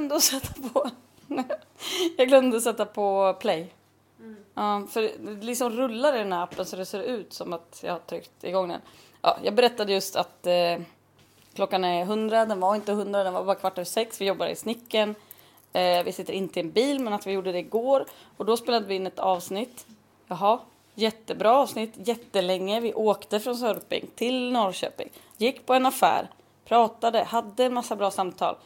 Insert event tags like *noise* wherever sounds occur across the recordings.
glömde att sätta på... *laughs* jag glömde att sätta på play. Mm. Ja, för liksom rullar i den här appen så det ser ut som att jag har tryckt igång den. Ja, jag berättade just att eh, klockan är 100, den var inte 100, den var bara kvart över sex. Vi jobbar i snicken. Eh, vi sitter inte i en bil, men att vi gjorde det igår. Och då spelade vi in ett avsnitt. Jaha, jättebra avsnitt, jättelänge. Vi åkte från Sörping till Norrköping, gick på en affär, pratade, hade en massa bra samtal.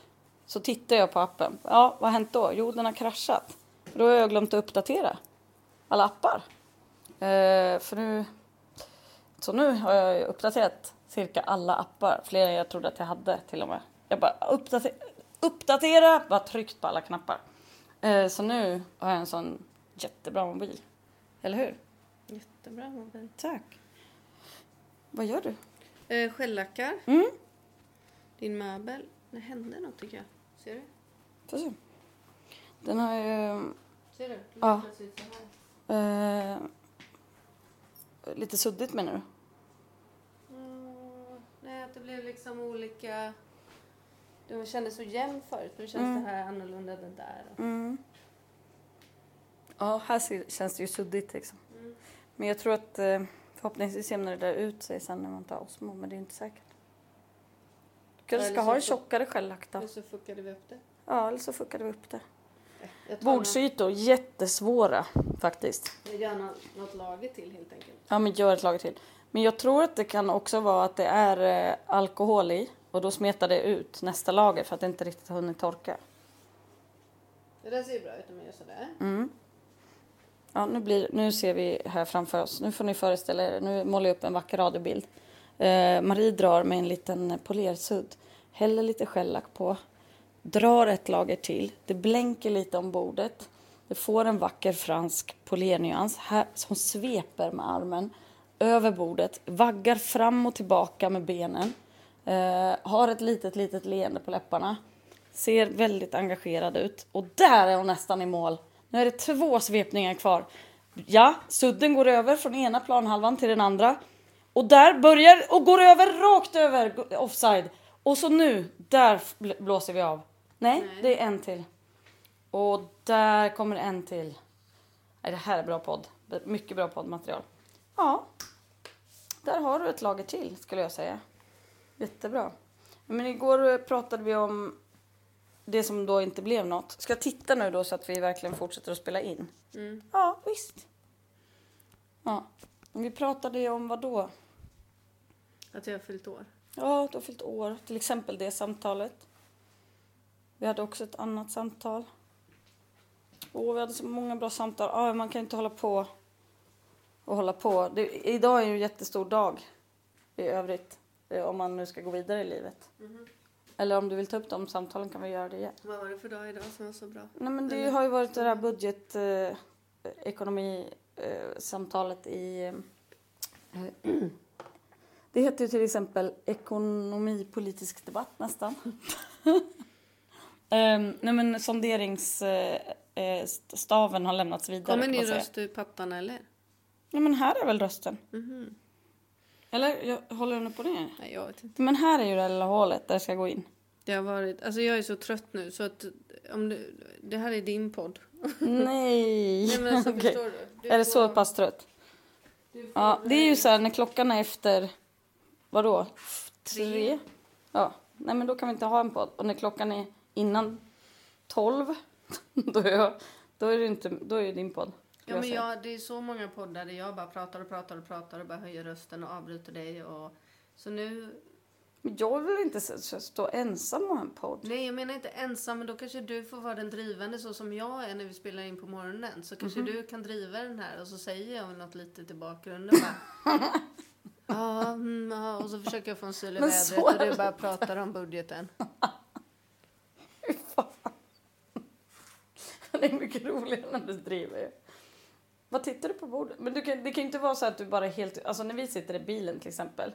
Så tittade jag på appen. Ja, vad har hänt då? Jo, den har kraschat. Då har jag glömt att uppdatera alla appar. Eh, för nu... Så nu har jag uppdaterat cirka alla appar. Fler än jag trodde att jag hade till och med. Jag bara uppdatera, uppdatera bara tryckt på alla knappar. Eh, så nu har jag en sån jättebra mobil. Eller hur? Jättebra mobil. Tack. Vad gör du? Eh, Skällackar. Mm. Din möbel. Det hände något tycker jag. Ser du? Får se. Den har ju Ser du? Ja. Plötsligt så här. eh, lite suddigt menar du? Mm, nej, att det blev liksom olika... Det kändes så jämn förut. Nu känns Mm. det här annorlunda än där. Mm. Ja, här känns det ju suddigt liksom. Mm. Men jag tror att eh, förhoppningsvis jämnar det där ut sig sen när man tar Osmo, men det är inte säkert. Kanske Eller ska ha en tjockare då? Och så fuckade vi upp det. Ja, eller så fuckade vi upp det. Bordsytor, jättesvåra faktiskt. Jag gör något, något lager till helt enkelt. Ja, men gör ett lager till. Men jag tror att det kan också vara att det är eh, alkohol i och då smetar det ut nästa lager för att det inte riktigt har hunnit torka. Det där ser ju bra ut om man gör sådär. Mm. Ja, nu, blir, nu ser vi här framför oss. Nu får ni föreställa er. Nu målar jag upp en vacker radiobild. Eh, Marie drar med en liten polersudd. Häller lite skällack på. Drar ett lager till. Det blänker lite om bordet. Det får en vacker fransk polernyans. Här, hon sveper med armen över bordet. Vaggar fram och tillbaka med benen. Eh, har ett litet, litet leende på läpparna. Ser väldigt engagerad ut. Och där är hon nästan i mål. Nu är det två svepningar kvar. Ja, sudden går över från ena planhalvan till den andra. Och där börjar och går över rakt över offside. Och så nu, där bl- blåser vi av. Nej, Nej. det är en till. Och där kommer en till. Nej, det här är bra podd. Mycket bra poddmaterial. Ja, där har du ett lager till skulle jag säga. Jättebra. Men igår pratade vi om det som då inte blev något. Ska jag titta nu då så att vi verkligen fortsätter att spela in? Mm. Ja, visst. Ja. Vi pratade ju om vad då? Att jag har fyllt år. Ja, du har fyllt år. Till exempel det samtalet. Vi hade också ett annat samtal. Åh, vi hade så många bra samtal. Ja, man kan inte hålla på och hålla på. Det, idag är ju en jättestor dag i övrigt. eh, Om man nu ska gå vidare i livet. Eller om du vill ta upp de samtalen kan vi göra det igen. Vad var det för dag idag som var så bra? Nej, men det Eller- har ju varit det här budget eh, ekonomi eh, samtalet i eh, *clears throat* Det heter ju till exempel ekonomipolitisk debatt nästan. um, *laughs* nej men sonderingsstaven eh, st- staven har lämnats vidare. Kommer säga. rösta ur pattan eller? Nej men här är väl rösten? Mhm. Eller jag håller den upp och ner? Nej, jag vet inte. Men här är ju det lilla hålet där jag ska gå in. Det har varit, alltså jag är så trött nu så att om du, det här är din podd. *laughs* Nej! Nej men alltså *laughs* Okej. förstår du? du Är det får- så pass trött? får- Ja, det är ju så här när klockan är efter, vadå? Tre? Tre. Ja, nej men då kan vi inte ha en podd. Och när klockan är innan tolv, *laughs* då är, jag, då är det inte, då är det din podd. Ja men jag, det är så många poddar där jag bara pratar och pratar och pratar och bara höjer rösten och avbryter dig och så nu, Men jag vill inte stå ensam och ha en podd. nej jag menar inte ensam men då kanske du får vara den drivande så som jag är när vi spelar in på morgonen så kanske Mhm. du kan driva den här och så säger jag något litet i bakgrunden bara *laughs* Ja, mm, ja, och så försöker jag få en syl i Men vädret så och är du det. bara pratar om budgeten. *laughs* Fy fan. *laughs* Det är mycket roligare när du driver ju. Vad tittar du på bordet? Men du kan, det kan ju inte vara så att du bara helt... Alltså när vi sitter i bilen till exempel.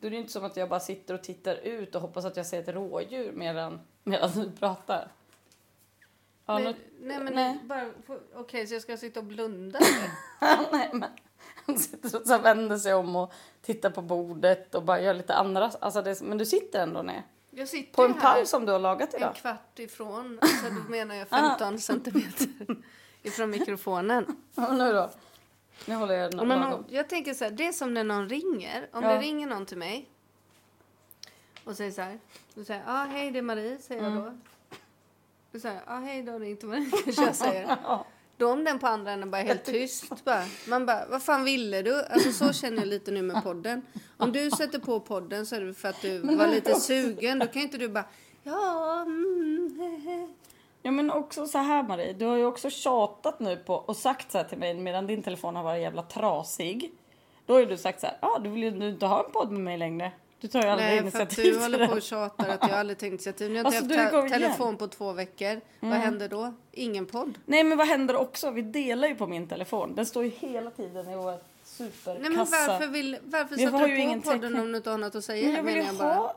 Då är det ju inte som att jag bara sitter och tittar ut och hoppas att jag ser ett rådjur medan, medan du pratar. Ja, nej, nu, nej men nej. bara, få- okej så jag ska sitta och blunda *laughs* nej, men han sitter och så vänder sig om och tittar på bordet och bara gör lite andra... Alltså det, men du sitter ändå ner. Jag sitter På en pall som du har lagat en idag? kvart ifrån, så då menar jag 15 centimeter *laughs* ifrån mikrofonen. Ja, nu då? Nu håller jag den om, jag tänker så här, det är som när någon ringer. Om Ja. det ringer någon till mig och säger så här. Då säger jag, ah, hej det är Marie, säger jag Mm. då. Då säger jag, ah, hej då ringt Marie, kanske jag säger. *laughs* Ja. Då om den på andra änden bara är helt tyst. Bara, man bara, vad fan ville du? Alltså så känner jag lite nu med podden. Om du sätter på podden så är det för att du var lite sugen. Då kan inte du bara, ja, mm. Ja men också så här Marie, du har ju också tjatat nu på och sagt så här till mig medan din telefon har varit jävla trasig. Då har ju du sagt så här, ja ah, du vill ju inte ha en podd med mig längre. Du tar ju aldrig Nej, för att initiativ du håller på och tjatar att jag aldrig tagit initiativ. Nu har jag Alltså, inte haft te- igen. telefon på två veckor. Vad händer då? Ingen podd. Nej men vad händer också? Vi delar ju på min telefon. Den står ju hela tiden i vår Nej, men superkassa. varför, vill, varför Vi sätter du på ingen podden om du inte har något att säga? men jag vill ju menar jag bara. ha...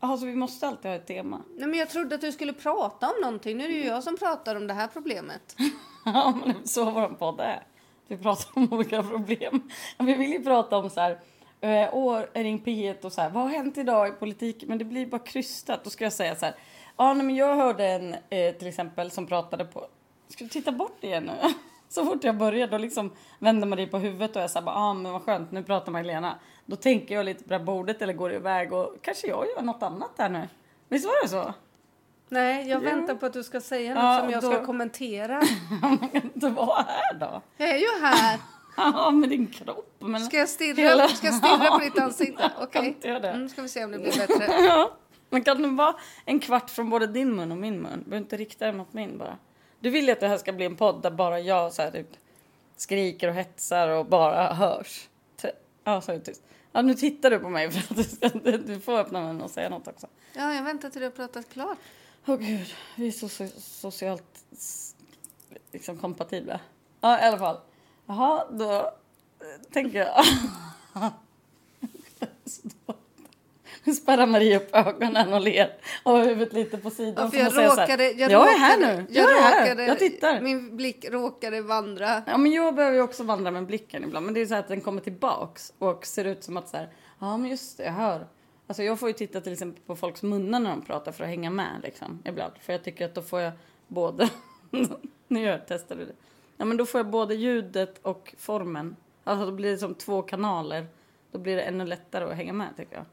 Jaha, så vi måste alltid ha ett tema? Nej, men jag trodde att du skulle prata om någonting. Nu är det ju jag som pratar om det här problemet. *laughs* Ja, men så vår podd är. Vi pratar om olika problem. Vi vill ju prata om så här, eh, åh, ring P1 och så här, vad har hänt idag i politiken? Men det blir bara krystat. Då ska jag säga så här, ja, nej, men jag hörde en eh, till exempel som pratade på, ska du titta bort igen nu? *laughs* Så fort jag börjar då liksom vänder Marie på huvudet och jag säger ah, men vad skönt, nu pratar Magdalena. Då tänker jag lite på det här bordet eller går iväg och kanske jag gör något annat här nu. Visst var det så? Nej, jag väntar på att du ska säga något Ja, som jag då- ska kommentera. Man kan inte vara här då. Jag är ju här. *laughs* Ja, med din kropp. Men... Ska jag stirra, Hela- ska jag stirra på ditt ansikte? Okej. Det. Mm, ska vi se om det blir bättre. *laughs* Ja. Men kan det vara en kvart från både din mun och min mun? Du behöver inte rikta den mot min bara. Du vill ju att det här ska bli en podd där bara jag så här, typ, skriker och hetsar och bara hörs. Ja, så är det tyst. Ja, nu tittar du på mig för att du, ska, du får öppna munnen och säga något också. Ja, jag väntar till du har pratat klart. Åh gud, vi är så, socialt liksom kompatibla. Ja, i alla fall. Jaha, då eh, tänker jag... Nu spärrar Maria upp ögonen och ler och huvudet lite på sidan. Ja, jag råkade, jag, jag är här nu. Jag, är här. råkade- Jag tittar. Min blick råkade vandra. Ja, men jag behöver ju också vandra med blicken ibland. Men det är så här att den kommer tillbaks och ser ut som att så här, ja men just det, jag hör. Alltså jag får ju titta till exempel på folks munnar när de pratar för att hänga med liksom ibland. För jag tycker att då får jag både, *laughs* nu gör jag, testar du det. Ja men då får jag både ljudet och formen. Alltså då blir det som två kanaler. Då blir det ännu lättare att hänga med tycker jag.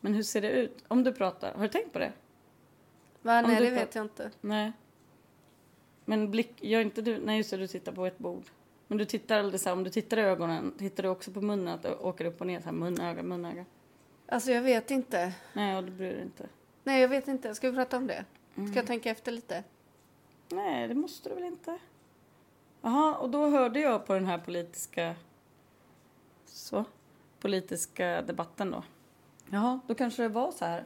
Men hur ser det ut om du pratar? Har du tänkt på det? Va, Om nej, du det vet jag inte. Nej. Men blick, gör inte du, nej just det, du tittar på ett bord. Men du tittar aldrig så här, om du tittar i ögonen, tittar du också på munnen att det åker upp och ner så här, mun, öga, mun, öga? Alltså, jag vet inte. Nej, och det bryr dig inte. Nej, jag vet inte. Ska vi prata om det? Ska Mm. jag tänka efter lite? Nej, det måste du väl inte? Jaha, och då hörde jag på den här politiska, så, politiska debatten då. Jaha, då kanske det var så här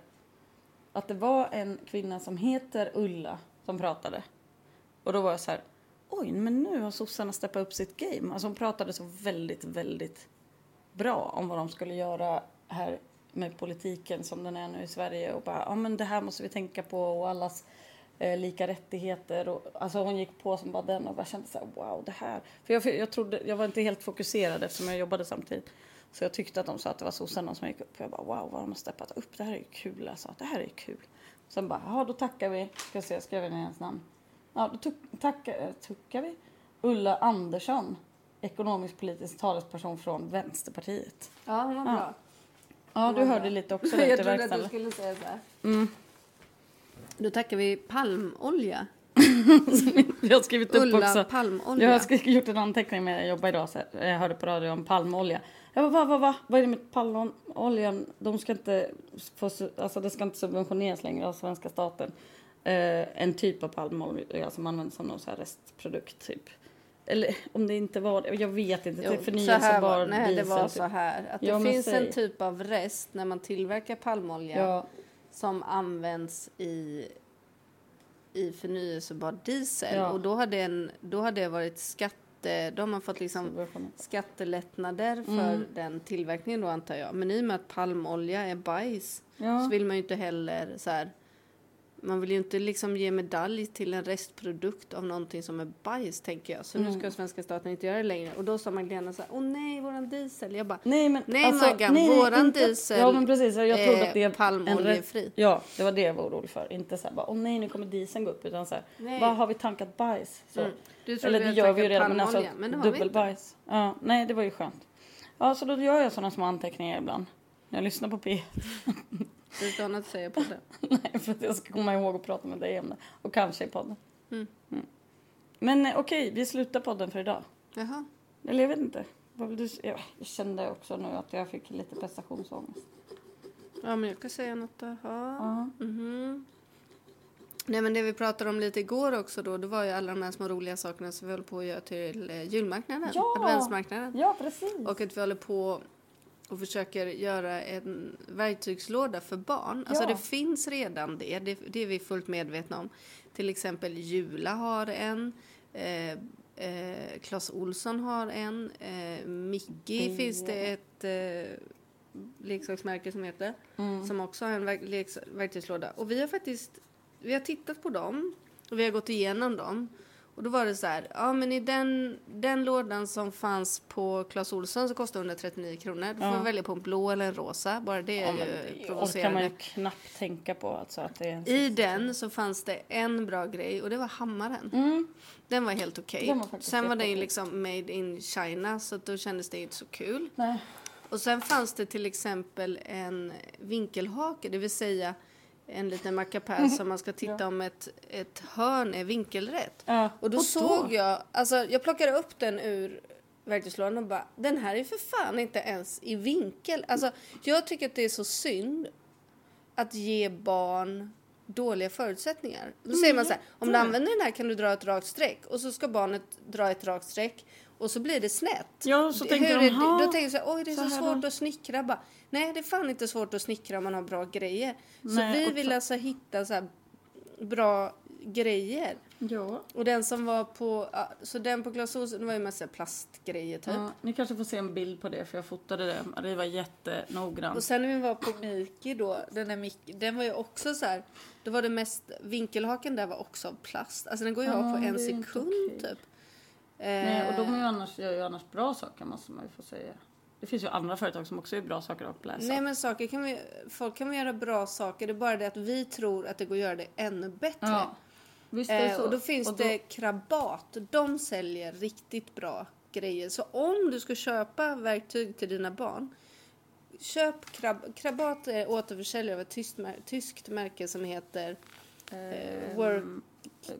att det var en kvinna som heter Ulla som pratade. Och då var jag så här, oj, men nu har sossarna steppat upp sitt game. Alltså hon pratade så väldigt, väldigt bra om vad de skulle göra här med politiken som den är nu i Sverige och bara, ja men det här måste vi tänka på och allas eh, lika rättigheter och alltså hon gick på som bara den och bara kände så här, wow det här. För jag, jag trodde, jag var inte helt fokuserad eftersom jag jobbade samtidigt. Så jag tyckte att de sa att det var sossarna som gick upp. Jag bara wow vad de har steppat upp. Det här är ju kul alltså. Det här är kul. Sen bara, ja då tackar vi. Ska se, skrev jag ner hennes namn. Ja då tackar, eh, tuckar vi. Ulla Andersson. Ekonomisk politisk talesperson från Vänsterpartiet. Ja, hon var bra. Ja, du hörde bra. lite också *laughs* jag trodde att du skulle säga så här. Mm. Då tackar vi palmolja. *laughs* Jag har skrivit upp Ulla också. palmolja. Jag har skri- gjort en anteckning med jag jobbade idag. Så jag hörde på radio om palmolja. Jag bara, va, va, va? Vad är det med palmoljan? De ska inte få, alltså det ska inte subventioneras längre av svenska staten. Eh, en typ av palmolja som används som någon så här restprodukt typ. Eller om det inte var det, jag vet inte. Jo, det är så här förnyelsebar var, nej, det diesel, var typ. så här. Att det Ja, finns säg. en typ av rest när man tillverkar palmolja Ja, som används i, i förnyelsebar diesel. Ja. Och då har, det en, då har det varit skatte... Då har man fått liksom skattelättnader för Mm. den tillverkningen då antar jag. Men i och med att palmolja är bajs så ja. vill man ju inte heller så här... man vill ju inte liksom ge medalj till en restprodukt av någonting som är bajs tänker jag. Så Mm. nu ska svenska staten inte göra det längre. Och då sa Magdalena så här, åh nej våran diesel. Jag bara, Nej men Nej, alltså, Maggan, nej, våran inte- diesel Ja men precis, jag trodde är att det är palmoljefri. Ja, det var det jag var orolig för. Inte så här bara, åh nej nu kommer dieseln gå upp. Utan så här, Nej. vad har vi tankat bajs? Så. Mm. Du Eller det gör vi ju redan men alltså dubbelbajs. Ja, nej det var ju skönt. Ja så då gör jag sådana små anteckningar ibland. Jag lyssnar på P. Du har annat att säga på det. *laughs* Nej, för att jag ska komma ihåg att prata med dig om det. Och kanske i podden. Mm. Mm. Men eh, okej, vi slutar podden för idag. Jaha. Eller jag vet inte. Vad vill du jag kände också nu att jag fick lite prestationsångest. Ja men jag kan säga något då. Ja. Ja. Mhm. Nej men det vi pratade om lite igår också då, det var ju alla de här små roliga sakerna som vi håller på att göra till eh, julmarknaden, Ja! adventsmarknaden. Ja, precis. Och att vi håller på och försöker göra en verktygslåda för barn. Alltså Ja. det finns redan det, det, det är vi fullt medvetna om. Till exempel Jula har en, eh, eh, Clas Olsson har en, eh, Mickey Det- finns det ett eh, leksaksmärke som heter. Mm. Som också har en verktygslåda. Och vi har faktiskt vi har tittat på dem och vi har gått igenom dem. Och då var det så här, ja men i den, den lådan som fanns på Clas Ohlson så kostar 139 kronor. Då får Ja. vi välja på en blå eller en rosa. Bara det är Ja, ju det orkar man ju provocerande. knappt tänka på. Alltså, att det är I den så fanns det en bra grej och det var hammaren. Mm. Den var helt okej. Var faktiskt Sen var den ju liksom made in China så då kändes det inte så kul. Nej. Och sen fanns det till exempel en vinkelhake, det vill säga en liten mackapär som man ska titta om ett, ett hörn är vinkelrätt. Ja. Och då såg jag, alltså jag plockade upp den ur verktygslådan och bara, den här är för fan inte ens i vinkel. Alltså jag tycker att det är så synd att ge barn dåliga förutsättningar. Då säger man så här, om du använder den här kan du dra ett rakt streck och så ska barnet dra ett rakt streck och så blir det snett. Ja, så tänker hur de, är det- "Ha, Då tänker jag så här, oj det är så så, svårt då." att snickra. Bara, Nej, det är fan inte svårt att snickra om man har bra grejer. Så Nej, vi och vill så- alltså hitta så bra grejer. Ja. Och den som var på, så den på Clas var ju massa plastgrejer typ. Ja, ni kanske får se en bild på det för jag fotade det. Marie var jättenogrann. Och sen när vi var på Miki då, den där Miki, den var ju också så här, då var det mest, vinkelhaken där var också av plast. Alltså den går ju Ja, av på en sekund okej. typ. Nej, och de Eh, är ju annars, gör ju annars bra saker måste man ju få säga. Det finns ju andra företag som också gör bra saker att läsa. Nej men saker kan vi, folk kan göra bra saker, det är bara det att vi tror att det går att göra det ännu bättre. ja. Visst Eh, och då finns Och då- det Krabat. De säljer riktigt bra grejer. Så om du ska köpa verktyg till dina barn. Köp Krab Krabat är återförsäljare av ett tyskt, mär- tyskt märke som heter eh, Work,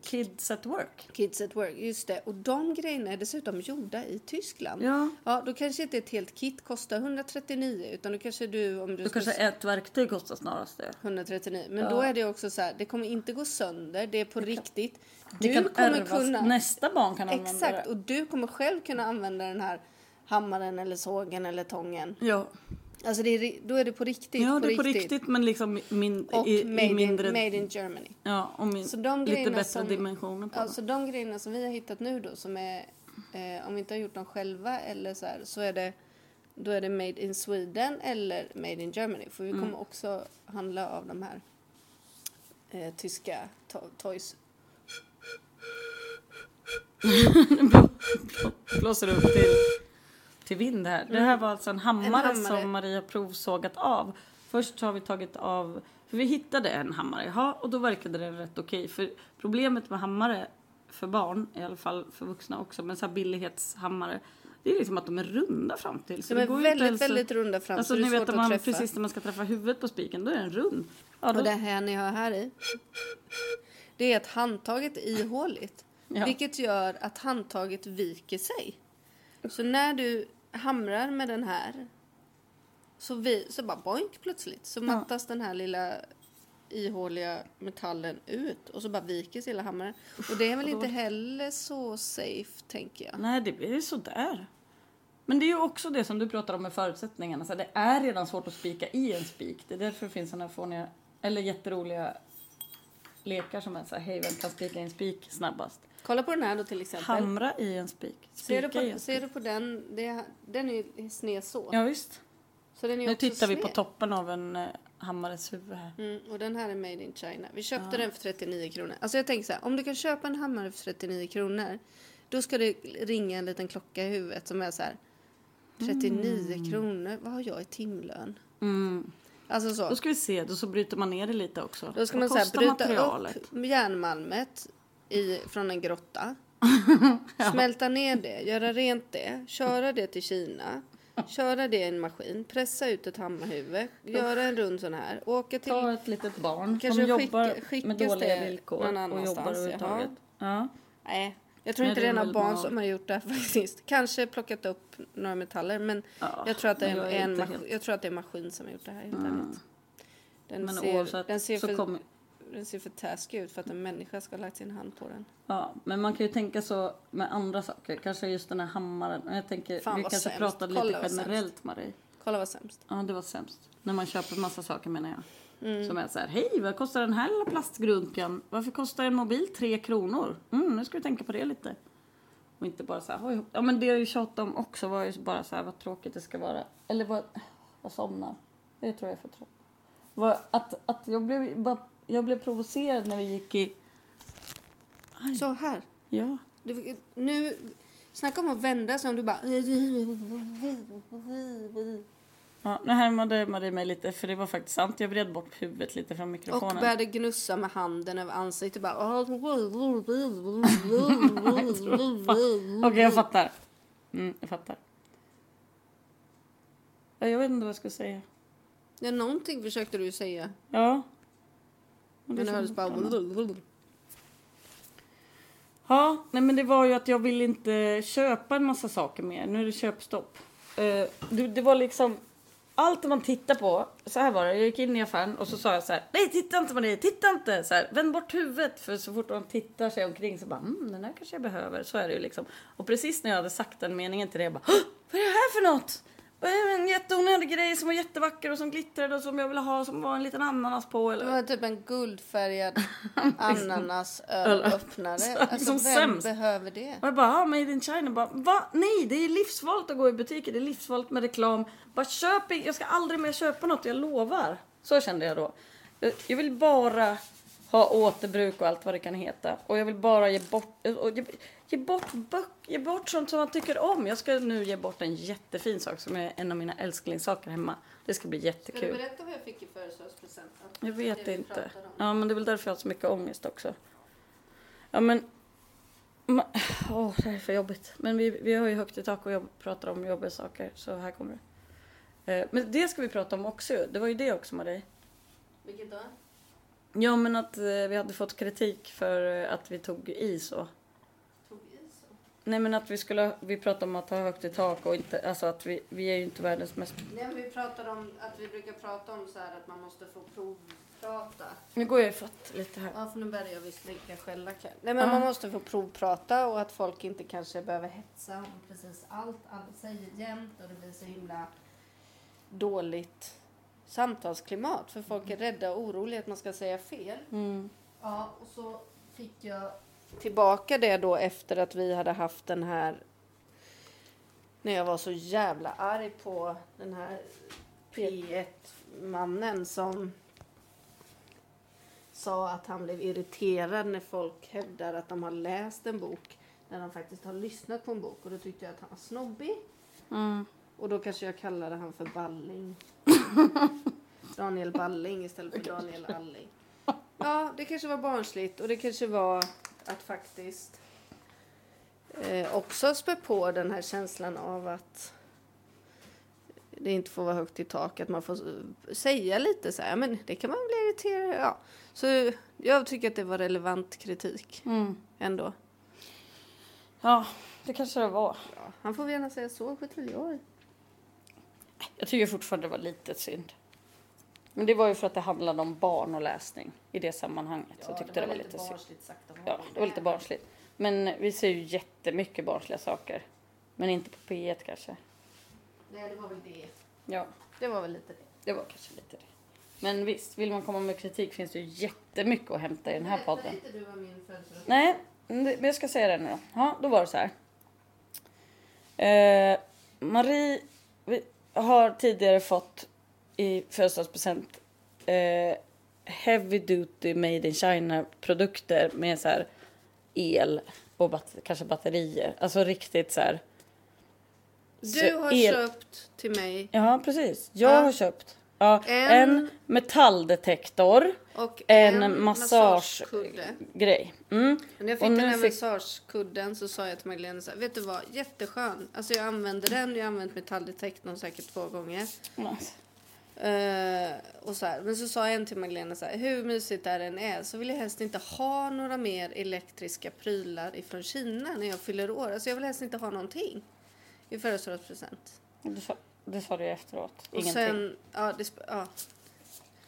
Kids at work. Kids at Work. Just det. Och de grejerna är dessutom gjorda i Tyskland. Ja. Ja, då kanske inte ett helt kit kostar 139 utan då kanske du om du Då kanske ett verktyg kostar snarast det. 139. Men Ja. då är det också så här, det kommer inte gå sönder, det är på riktigt. Det Du kan kommer ärvas. kunna... Nästa barn kan använda Exakt, det. och du kommer själv kunna använda den här hammaren eller sågen eller tången. Ja. Alltså det är, då är det på riktigt. ja, det är på riktigt men liksom min, Och i, made, i mindre... in, made in Germany. Ja, och min, Så de lite bättre som- dimensioner på Alltså de grejerna som vi har hittat nu då som är, eh, om vi inte har gjort dem själva eller så här, så är det då är det made in Sweden eller made in Germany. För vi Mm. kommer också handla av de här eh, tyska to- toys. *laughs* blåser upp till, till vind här. Det här var alltså en hammare, hammare. som Maria provsågat av. Först har vi tagit av, för vi hittade en hammare, jaha, och då verkade den rätt okej. För problemet med hammare för barn, i alla fall för vuxna också, men så här billighetshammare, det är liksom att de är runda fram till. Så De är väldigt, ens väldigt runda fram Alltså så ni vet att att man, träffa. precis när man ska träffa huvudet på spiken, då är den rund. Ja, då, Och det här ni har här i, det är att handtaget är ihåligt. Ja. Vilket gör att handtaget viker sig. Så när du hamrar med den här så, vi, så bara boink plötsligt så mattas den här lilla ihåliga metallen ut och så bara viker hela hammaren. Och det är väl inte heller så safe tänker jag. Nej, det blir sådär. Men det är ju också det som du pratar om med förutsättningarna. Så det är redan svårt att spika i en spik. Det är därför det finns sådana fåniga, eller jätteroliga lekar som är så här, hej vem kan spika i en spik snabbast? Kolla på den här då till exempel. Hamra i en spik. Ser du, på, ser spik. du på den? Det, den är ju sned så. Ja visst. så den är Nu också tittar vi på sned. toppen av en, eh, hammares huvud här. Mm, och den här är made in China. Vi köpte den för 39 kronor. Alltså jag tänker så här, om du kan köpa en hammare för 39 kronor, då ska det ringa en liten klocka i huvudet som är så här 39 kronor, vad har jag i timlön? Mm. Alltså så. Då ska vi se, då så bryter man ner det lite också. Då ska Vad man så här, bryta materialet? upp järnmalmet i, från en grotta. *laughs* Smälta ner det, göra rent det, köra det till Kina. Köra det i en maskin, pressa ut ett hammarhuvud, göra en rund sån här, åka till... Ta ett litet barn Kanske som skicka- jobbar skickas med dåliga villkor och jobbar överhuvudtaget. Ja. Nej, jag tror inte det är några barn som har gjort det här *laughs* faktiskt. Kanske plockat upp några metaller, men Ja, jag, tror att det är jag är en, helt- jag tror att det är en maskin som har gjort det här. Helt Mm. ärligt. Den, Men ser, oavsett den, ser så för, kommer... den ser för taskig ut för att en människa ska ha lagt sin hand på den. Ja, men man kan ju tänka så med andra saker. Kanske just den här hammaren. Jag tänker, Fan, vi kanske sämst. Kolla lite sämst. generellt Marie. Kolla vad sämst. Ja, det var sämst. När man köper massa saker menar jag. Mm. Som är så här, hej vad kostar den här lilla plastgrunkan? Varför kostar en mobil tre kronor? Mm, nu ska vi tänka på det lite. Och inte bara så här, "Oj, ja men det jag ju tjatade om också var ju bara så här vad tråkigt det ska vara. Eller vad, jag somnar. Det tror jag är för tråkigt. Att, att jag blev bara, jag blev provocerad när vi gick i, Så här. ja. Du, nu, snacka om att vända sig om du bara... Ja, nu härmade Marie mig lite för det var faktiskt sant. Jag vred bort huvudet lite från Och mikrofonen. började gnussa med handen över ansiktet. Bara... Okej, jag fattar. Mm, jag fattar. Ja, jag vet inte vad jag ska säga. Ja, någonting försökte du säga. Ja. Men det hördes bara... Ja, nej men det var ju att jag vill inte köpa en massa saker mer. Nu är det köpstopp. Eh, det, det var liksom allt man tittar på. Så här var det. Jag gick in i affären och så sa jag så här. Nej, titta inte det. Titta inte. Så här, vänd bort huvudet. För så fort de tittar sig omkring så bara, mm, den här kanske jag behöver. Så är det ju liksom. Och precis när jag hade sagt den meningen till det, jag bara, "Hå! vad är det här för något? En jätteonödig grej som var jättevacker och som glittrade och som jag ville ha som var en liten ananas på eller? Det var typ en guldfärgad *laughs* ananasölöppnare. *laughs* Alltså, Som vem sämst. behöver det? Och jag bara, ah, made in China. Bara, Va? Nej, det är livsfarligt att gå i butiker. Det är livsfarligt med reklam. Bara köp Jag ska aldrig mer köpa något, jag lovar. Så kände jag då. Jag, jag vill bara ha återbruk och allt vad det kan heta. Och jag vill bara ge bort, och ge, ge bort böcker, ge bort sånt som man tycker om. Jag ska nu ge bort en jättefin sak som är en av mina älsklingssaker hemma. Det ska bli jättekul. berätta vad jag fick i födelsedagspresent? Jag vet inte. Ja, men det är väl därför jag har så mycket ångest också. Ja, men... *sighs* Åh, det här är för jobbigt. Men vi, vi har ju högt i tak och jobb, pratar om jobbiga saker, så här kommer det. Eh, Men det ska vi prata om också. Det var ju det också med dig. Vilket då? Ja, men att eh, vi hade fått kritik för eh, att vi tog i så. Nej, men att vi skulle... Vi pratade om att ha högt i tak och inte... Alltså att vi, vi är ju inte världens mest... Nej, men vi pratar om att vi brukar prata om så här att man måste få provprata. Nu går jag ifatt lite här. Ja, för nu börjar jag visst lika skälla. Nej, men Ja. man måste få provprata och att folk inte kanske behöver hetsa om precis allt alla säger jämt och det blir så himla dåligt samtalsklimat för folk är rädda och oroliga att man ska säga fel. Mm. Ja, och så fick jag tillbaka det då efter att vi hade haft den här när jag var så jävla arg på den här P1-mannen som sa att han blev irriterad när folk hävdar att de har läst en bok när de faktiskt har lyssnat på en bok och då tyckte jag att han var snobbig Mm. och då kanske jag kallade han för Balling. *laughs* Daniel Balling istället för Daniel Alling. Ja, det kanske var barnsligt och det kanske var att faktiskt eh, också spä på den här känslan av att det inte får vara högt i tak, att man får säga lite så här, men det kan man bli irriterad ja. Så jag tycker att det var relevant kritik Mm. ändå. Ja, det kanske det var. Ja, han får gärna säga så, skit väl. Jag tycker fortfarande det var lite synd. Men det var ju för att det handlade om barn och läsning i det sammanhanget. så jag tyckte det var, lite synd. barnsligt sagt av Ja, det var lite barnsligt. Men vi ser ju jättemycket barnsliga saker. Men inte på P1 kanske. Nej, det var väl det. Ja, Det var väl lite det. det var kanske lite det. Men visst, vill man komma med kritik finns det ju jättemycket att hämta i den här podden. inte du vad min födelsedag Nej, men det- men jag ska säga det nu då. Ja, då var det så här. Eh, Marie vi har tidigare fått i födelsedagspresent eh, heavy duty made in China produkter med så här el och bat- kanske batterier. Alltså riktigt så här. Du har el- köpt till mig Ja, precis. Jag Ja. har köpt ja, En- en, metalldetektor, och en, en massagegrej. Mm. När jag fick den här fick- massagekudden så sa jag till Magdalena så här, vet du vad, jätteskön. Alltså jag använder den, jag har använt metalldetektorn säkert två gånger. Eh, och så här. Men så sa en till Magdalena så här, hur mysigt det än är så vill jag helst inte ha några mer elektriska prylar ifrån Kina när jag fyller år. Alltså jag vill helst inte ha någonting i födelsedagspresent. Det, sa, det sa du efteråt. Och Ingenting. sen, ja, det, ja.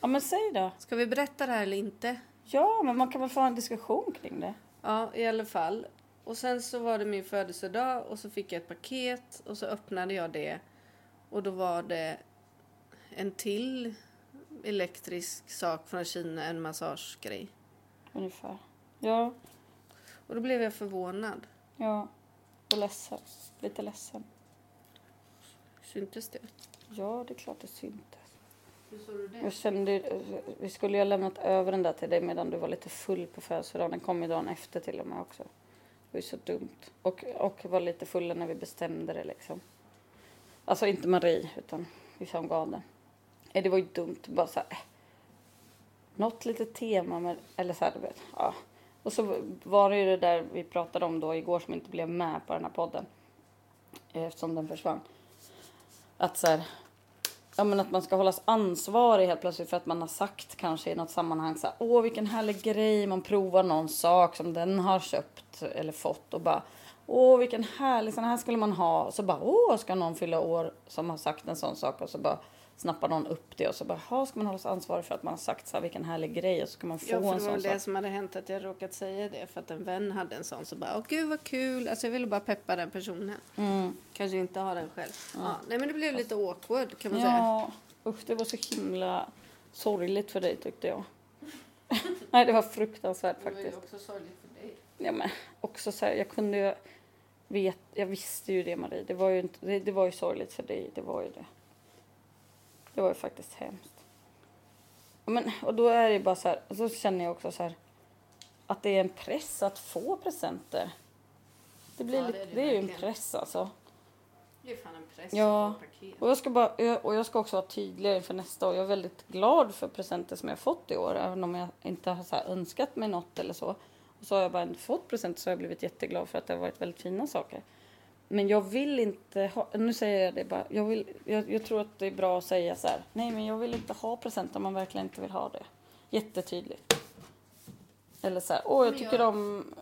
Ja, men säg då. Ska vi berätta det här eller inte? Ja, men man kan väl få en diskussion kring det. Ja, i alla fall. Och sen så var det min födelsedag och så fick jag ett paket och så öppnade jag det. Och då var det en till elektrisk sak från Kina, en massagegrej. Ungefär. Ja, Och då blev jag förvånad. ja. Och ledsen. Lite ledsen. Syntes det? Ja, det är klart det syntes. Hur såg du det? Jag kände vi skulle ju ha lämnat över den där till dig medan du var lite full på födelsedagen. Den kom ju dagen efter till och med också. Det var ju så dumt. Och, och var lite fulla när vi bestämde det liksom. Alltså inte Marie, utan vi som gav den. Eh, det var ju dumt. Bara så här. Eh. Något litet tema med, eller så här, du vet. Ja. Och så var det ju det där vi pratade om då igår som inte blev med på den här podden. Eh, eftersom den försvann. Att så här, Ja men att man ska hållas ansvarig helt plötsligt för att man har sagt kanske i något sammanhang så här, åh vilken härlig grej, man provar någon sak som den har köpt eller fått och bara åh vilken härlig, sån här skulle man ha och så bara åh ska någon fylla år som har sagt en sån sak och så bara snappar någon upp det och så bara "Jaha, ska man hållas ansvarig för att man har sagt så här vilken härlig grej och så ska man få Ja, för en det var sån väl sak. det som hade hänt att jag råkat säga det för att en vän hade en sån så bara åh gud vad kul. Alltså jag ville bara peppa den personen. Mm. Kanske inte ha den själv. Ja. Nej men det blev lite awkward kan man säga. Ja, usch det var så himla sorgligt för dig tyckte jag. *laughs* Nej det var fruktansvärt faktiskt. också sorgligt för dig. Ja, men också så här, jag kunde ju vet, jag visste ju det Marie. Det var ju, inte, det, det var ju sorgligt för dig. Det var ju det. Det var ju faktiskt hemskt. Men, och då är det bara så här, så känner jag också så här att det är en press att få presenter. Det, blir Ja, det är det det är ju en press alltså. Det är fan en press Ja. att få paket. Och jag ska, bara, och jag ska också vara tydligare inför nästa år. Jag är väldigt glad för presenter som jag har fått i år. Även om jag inte har så önskat mig något eller så. Och så har jag bara fått presenter så har jag blivit jätteglad för att det har varit väldigt fina saker. Men jag vill inte ha, nu säger jag det bara, jag, vill, jag, jag tror att det är bra att säga så här. Nej men jag vill inte ha presenter om man verkligen inte vill ha det. Jättetydligt. Eller så här, åh jag tycker jag- om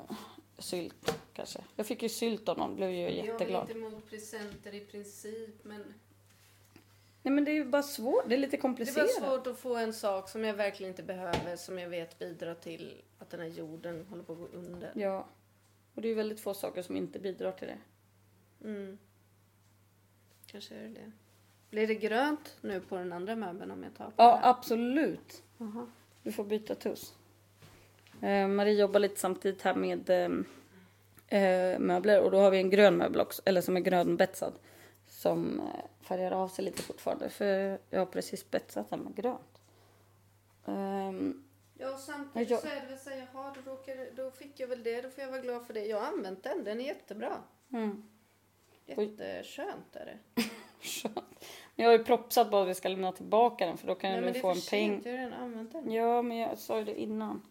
sylt kanske. Jag fick ju sylt av någon, blev ju jätteglad. Jag är inte emot presenter i princip men Nej men det är ju bara svårt, det är lite det komplicerat. var svårt att få en sak som jag verkligen inte behöver som jag vet bidrar till att den här jorden håller på att gå under. Ja. Och det är ju väldigt få saker som inte bidrar till det. Mm. Kanske är det det. Blir det grönt nu på den andra möbeln om jag tar på Ja, den? absolut. Jaha. Du får byta tuss. Eh, Marie jobbar lite samtidigt här med eh, eh, möbler och då har vi en grön möbel också, eller som är grönbetsad. Som eh, färgar av sig lite fortfarande för jag har precis betsat den med grönt. Ehm, Ja, och samtidigt Jag- så är det väl så här, jaha, då, råkade, då fick jag väl det, då får jag vara glad för det. Jag har använt den, den är jättebra. mm. Jätteskönt är det. *laughs* Skönt. Jag har ju propsat på att vi ska lämna tillbaka den för då kan Nej, du få en peng. jag har redan använt den. Ja, men jag sa ju det innan.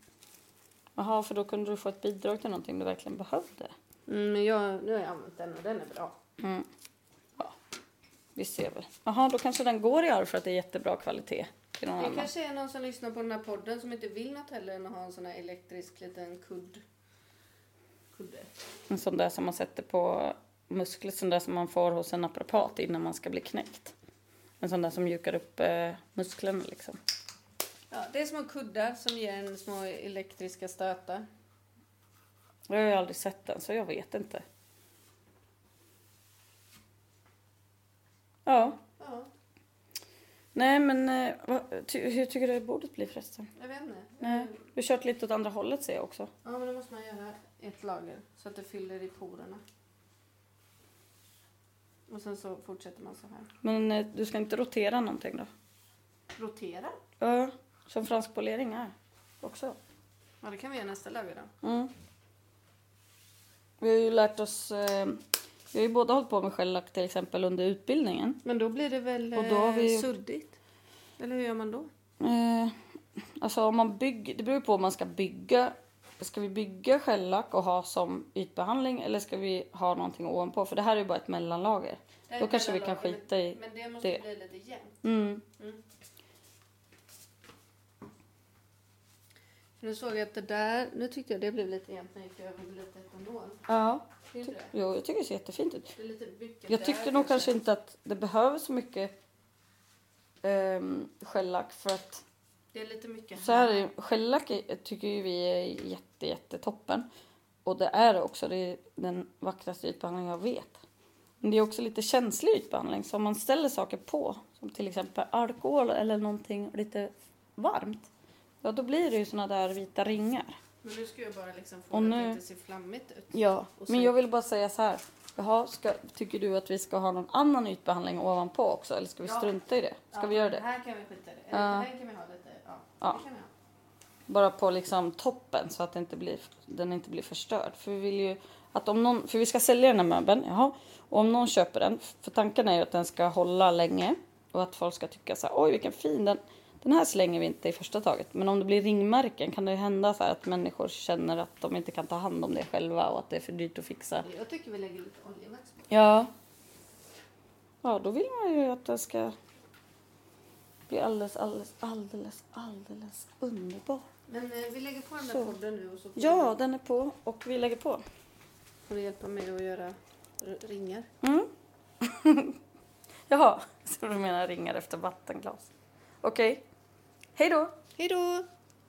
Jaha, för då kunde du få ett bidrag till någonting du verkligen behövde. Mm, men jag, nu har jag använt den och den är bra. Mm. Ja, vi ser väl. Jaha, då kanske den går i arv för att det är jättebra kvalitet till någon Det annan. kanske är någon som lyssnar på den här podden som inte vill något heller än att ha en sån här elektrisk liten kudd. Kudde. En sån där som man sätter på muskler, sån där som man får hos en naprapat innan man ska bli knäckt. En sån där som mjukar upp eh, musklerna liksom. Ja, det är små kuddar som ger en små elektriska stötar. Jag har ju aldrig sett den så jag vet inte. Ja, Ja, nej men eh, vad, ty, hur tycker du att bordet blir förresten? jag vet inte. Nej, du har kört lite åt andra hållet ser jag också. Ja, men då måste man göra ett lager så att det fyller i porerna. Och sen så fortsätter man så här. Men eh, du ska inte rotera någonting då? Rotera. Ja, Som fransk polering är också. Ja, det kan vi göra nästa lager då. Mm. Vi har ju lärt oss... Eh, vi har ju båda hållit på med shellack till exempel under utbildningen. Men då blir det väl Och då har vi eh, suddigt? Eller hur gör man då? Eh, alltså om man bygger... Det beror ju på om man ska bygga... Ska vi bygga shellack och ha som ytbehandling eller ska vi ha någonting ovanpå? För det här är ju bara ett mellanlager. Då kanske vi kan skita i Men det måste det. bli lite jämnt. Mm. Nu såg jag att det där, nu tyckte jag det blev lite jämnt när jag gick över med lite etanol. Ja. Det? Jo, jag tycker det ser jättefint ut. Jag där tyckte nog kanske inte att det behöver så mycket um, shellack för att Det är lite mycket så här är shellack tycker ju vi är jätte, jätte toppen. Och det är också. Det är den vackraste ytbehandlingen jag vet. Men det är också lite känslig ytbehandling. Så om man ställer saker på, som till exempel alkohol eller någonting lite varmt. Ja, då blir det ju såna där vita ringar. Men nu ska jag bara liksom få Och det nu- att inte se flammigt ut. Ja, men jag vill bara säga så här. Jaha, ska, tycker du att vi ska ha någon annan ytbehandling ovanpå också? Eller ska vi Ja. strunta i det? Ska Ja, vi göra Det här kan vi skita i. Eller Ja. Den kan vi ha lite, ja. Ja. Det kan vi ha. Bara på liksom toppen så att det inte blir, den inte blir förstörd. För vi vill ju att om någon, för vi ska sälja den här möbeln, jaha. Och om någon köper den, för tanken är ju att den ska hålla länge. Och att folk ska tycka så här, oj vilken fin, den, den här slänger vi inte i första taget. Men om det blir ringmärken kan det hända så att människor känner att de inte kan ta hand om det själva och att det är för dyrt att fixa. Jag tycker vi lägger lite oljevax på. Ja. Ja, då vill man ju att det ska bli alldeles, alldeles, alldeles, alldeles underbar. Men eh, vi lägger på den där Så. podden nu och så Ja, du, den är på och vi lägger på. får du hjälpa mig att göra ringar. Mm. *laughs* Jaha, så du menar ringar efter vattenglas. Okej. Hej då! Hej då!